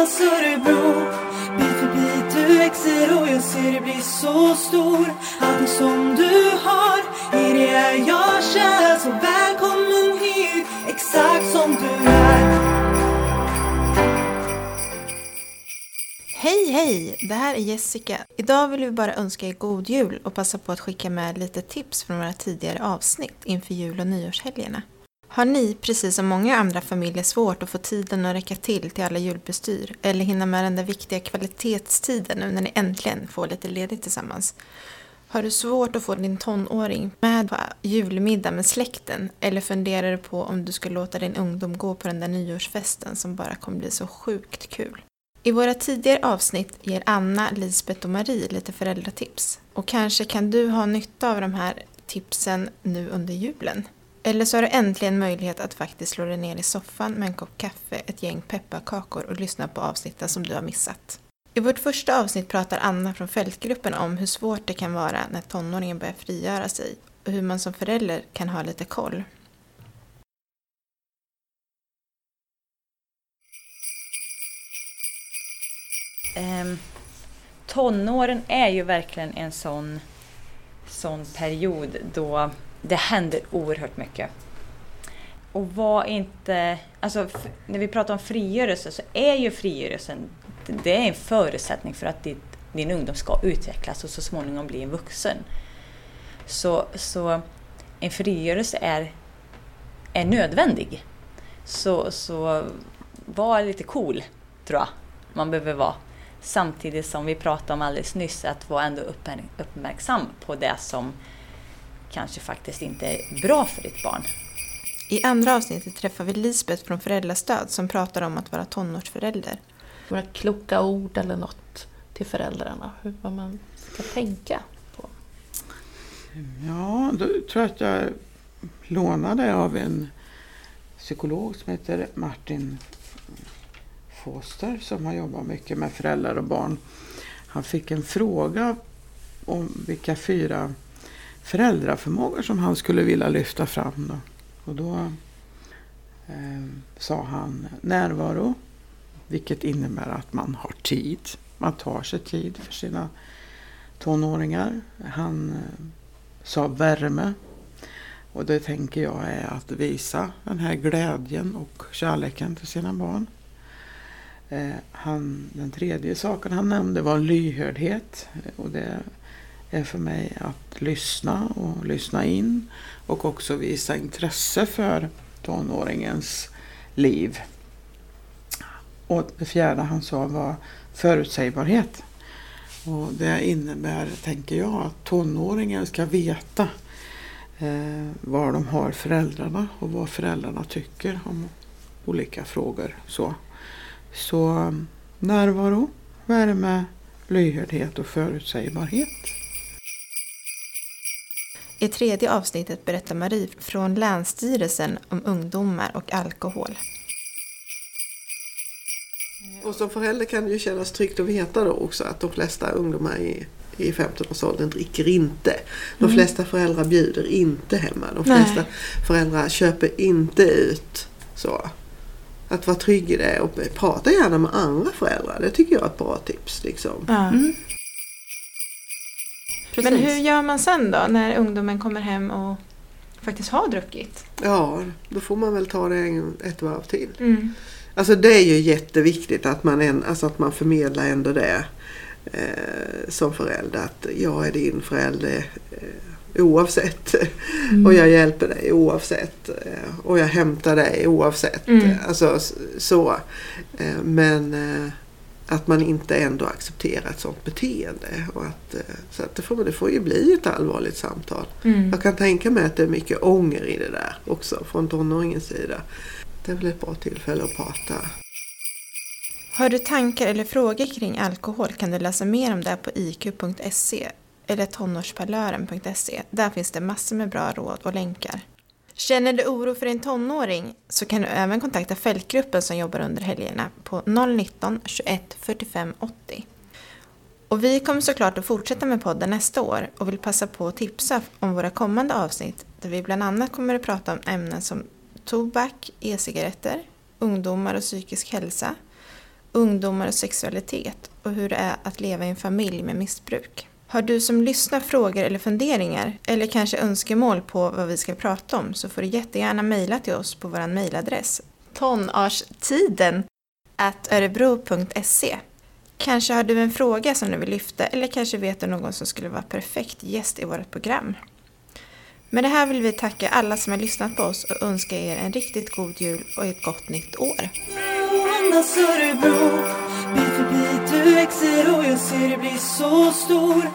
lämnas Örebro Bit för bit du växer och jag ser dig bli så stor Allting som du har, i det är jag kär Så välkommen hit, exakt som du är Hej hej! Det här är Jessica. Idag vill vi bara önska er god jul och passa på att skicka med lite tips från våra tidigare avsnitt inför jul och nyårshelgerna. Har ni, precis som många andra familjer, svårt att få tiden att räcka till till alla julbestyr eller hinna med den där viktiga kvalitetstiden nu när ni äntligen får lite ledigt tillsammans? Har du svårt att få din tonåring med på julmiddag med släkten eller funderar du på om du ska låta din ungdom gå på den där nyårsfesten som bara kommer bli så sjukt kul? I våra tidigare avsnitt ger Anna, Lisbeth och Marie lite föräldratips. Och kanske kan du ha nytta av de här tipsen nu under julen. Eller så har du äntligen möjlighet att faktiskt slå dig ner i soffan med en kopp kaffe, ett gäng pepparkakor och lyssna på avsnitten som du har missat. I vårt första avsnitt pratar Anna från Fältgruppen om hur svårt det kan vara när tonåringen börjar frigöra sig och hur man som förälder kan ha lite koll. Um, tonåren är ju verkligen en sån, sån period då det händer oerhört mycket. Och var inte... Alltså, när vi pratar om frigörelse så är ju frigörelsen det är en förutsättning för att ditt, din ungdom ska utvecklas och så småningom bli en vuxen. Så, så en frigörelse är, är nödvändig. Så, så var lite cool, tror jag man behöver vara. Samtidigt som vi pratade om alldeles nyss, att vara ändå uppmärksam på det som kanske faktiskt inte är bra för ditt barn. I andra avsnittet träffar vi Lisbeth från Föräldrastöd som pratar om att vara tonårsförälder. Några kloka ord eller något till föräldrarna, hur, vad man ska tänka på. Ja, då tror jag att jag lånade av en psykolog som heter Martin Foster som har jobbat mycket med föräldrar och barn. Han fick en fråga om vilka fyra föräldraförmågor som han skulle vilja lyfta fram. Då. Och då eh, sa han närvaro, vilket innebär att man har tid. Man tar sig tid för sina tonåringar. Han eh, sa värme. Och det tänker jag är att visa den här glädjen och kärleken till sina barn. Eh, han, den tredje saken han nämnde var lyhördhet. Och det är för mig att lyssna och lyssna in och också visa intresse för tonåringens liv. Och det fjärde han sa var förutsägbarhet. Och det innebär, tänker jag, att tonåringen ska veta eh, var de har föräldrarna och vad föräldrarna tycker om olika frågor. Så, så eh, närvaro, värme, lyhördhet och förutsägbarhet. I tredje avsnittet berättar Marie från Länsstyrelsen om ungdomar och alkohol. Och som förälder kan det ju kännas tryggt att veta då också att de flesta ungdomar i, i 15-årsåldern dricker inte. De mm. flesta föräldrar bjuder inte hemma. De flesta Nej. föräldrar köper inte ut. Så. Att vara trygg i det och prata gärna med andra föräldrar. Det tycker jag är ett bra tips. Liksom. Mm. Men hur gör man sen då när ungdomen kommer hem och faktiskt har druckit? Ja, då får man väl ta det ett varv till. Mm. Alltså det är ju jätteviktigt att man, en, alltså att man förmedlar ändå det eh, som förälder. Att jag är din förälder eh, oavsett. Mm. Och jag hjälper dig oavsett. Eh, och jag hämtar dig oavsett. Mm. Alltså så. Eh, men eh, att man inte ändå accepterar ett sådant beteende. Och att, eh, så att det, får, det får ju bli ett allvarligt samtal. Mm. Jag kan tänka mig att det är mycket ånger i det där också från tonåringens sida. Det är väl ett bra tillfälle att prata. Har du tankar eller frågor kring alkohol kan du läsa mer om det på iq.se eller tonårsparlören.se. Där finns det massor med bra råd och länkar. Känner du oro för din tonåring så kan du även kontakta Fältgruppen som jobbar under helgerna på 019 21 45 80. Och vi kommer såklart att fortsätta med podden nästa år och vill passa på att tipsa om våra kommande avsnitt där vi bland annat kommer att prata om ämnen som tobak, e-cigaretter, ungdomar och psykisk hälsa, ungdomar och sexualitet och hur det är att leva i en familj med missbruk. Har du som lyssnar frågor eller funderingar eller kanske önskemål på vad vi ska prata om så får du jättegärna mejla till oss på vår mejladress tonarstiden örebro.se Kanske har du en fråga som du vill lyfta eller kanske vet du någon som skulle vara perfekt gäst i vårt program. Med det här vill vi tacka alla som har lyssnat på oss och önska er en riktigt god jul och ett gott nytt år. Du växer och jag ser dig bli så stor.